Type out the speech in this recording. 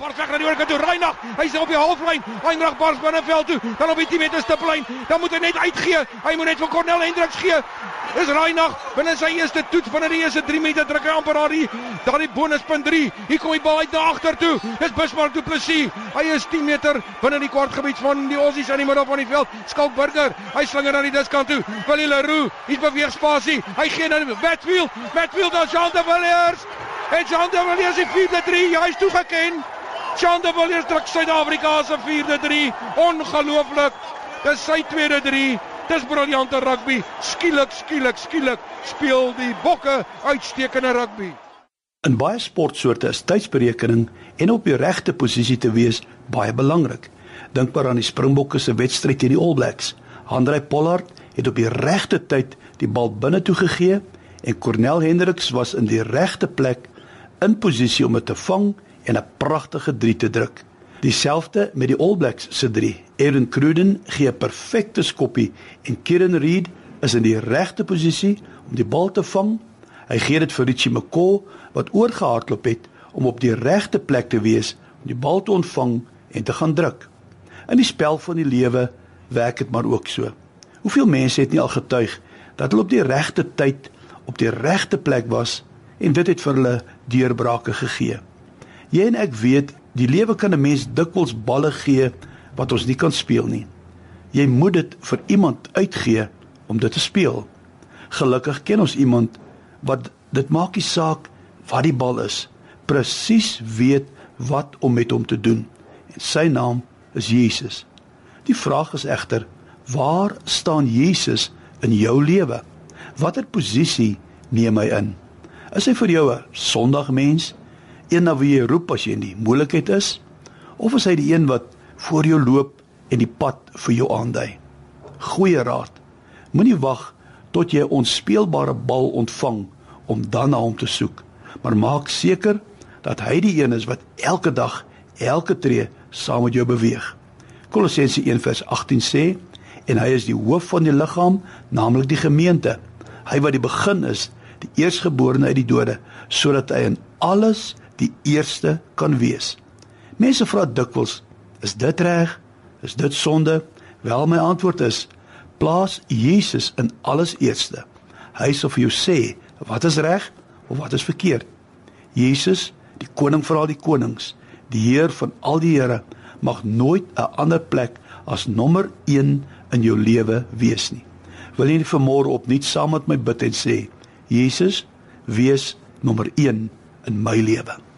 Bars weg na die oorkant toe. Reinag, hy's op die halflyn. Heinrich Bars binneveld toe. Dan op die 10 meter stiplyn. Dan moet hy net uitgee. Hy moet net vir Cornel Hendriks gee. Dis Reinag binne sy eerste toets binne die eerste 3 minute druk hy amper daardie daardie bonuspunt 3. Hier kom die bal uit na agter toe. Dis Bismarck Du Plessis. Hy is 10 meter binne die kwartgebied van die Aussies aan die middel van die veld. Skalk Burger. Hy slinger na die diskant toe. Willie Leroux, hy's beweeg spasie. Hy gee na Wetfield. Wetfield aan Jean de Villiers. En Jean de Villiers is 4-3. Hy's toegeken. Jean de Villiers druk Suid-Afrika se 4-3. Ongelooflik. Dis sy tweede 3. Dis briljante rugby. Skielik, skielik, skielik speel die Bokke uitstekende rugby. In baie sportsoorte is tydsberekening en op die regte posisie te wees baie belangrik. Dink maar aan die Springbokke se wedstryd teen die All Blacks. Andre Pollard het op die regte tyd die bal binne toe gegee en Cornel Hendriks was in die regte plek in posisie om dit te vang en 'n pragtige 3 te druk. Dieselfde met die All Blacks se 3. Aaron Cruden gee 'n perfekte skoppie en Kieran Reid is in die regte posisie om die bal te vang. Hy gee dit vir Richie McCaw wat oorgehardloop het om op die regte plek te wees om die bal te ontvang en te gaan druk. In die spel van die lewe werk dit maar ook so. Hoeveel mense het nie al getuig dat hulle op die regte tyd op die regte plek was en dit het vir hulle deurbrake gegee. Jy en ek weet, die lewe kan 'n mens dikwels balle gee wat ons nie kan speel nie. Jy moet dit vir iemand uitgee om dit te speel. Gelukkig ken ons iemand wat dit maak nie saak wat die bal is, presies weet wat om met hom te doen. En sy naam is Jesus. Die vraag is egter, waar staan Jesus in jou lewe? Watter posisie neem hy in? Is hy vir jou 'n sondagmens, een na wie jy roep as jy in die moeilikheid is, of is hy die een wat voor jou loop en die pad vir jou aandui? Goeie raad. Moenie wag tot jy 'n onspeelbare bal ontvang om dan na hom te soek, maar maak seker dat hy die een is wat elke dag, elke tree saam met jou beweeg. Kolossense 1:18 sê en hy is die hoof van die liggaam, naamlik die gemeente. Hy wat die begin is, die eersgeborene uit die dode, sodat hy in alles die eerste kan wees. Mense vra dikwels, is dit reg? Is dit sonde? Wel my antwoord is, plaas Jesus in alles eerste. Hy sal vir jou sê wat is reg of wat is verkeerd. Jesus, die koning vir al die konings, die Heer van al die Here, mag nooit 'n ander plek as nommer 1 in jou lewe wees nie. Wil jy vanmôre opnuut saam met my bid en sê Jesus wees nommer 1 in my lewe?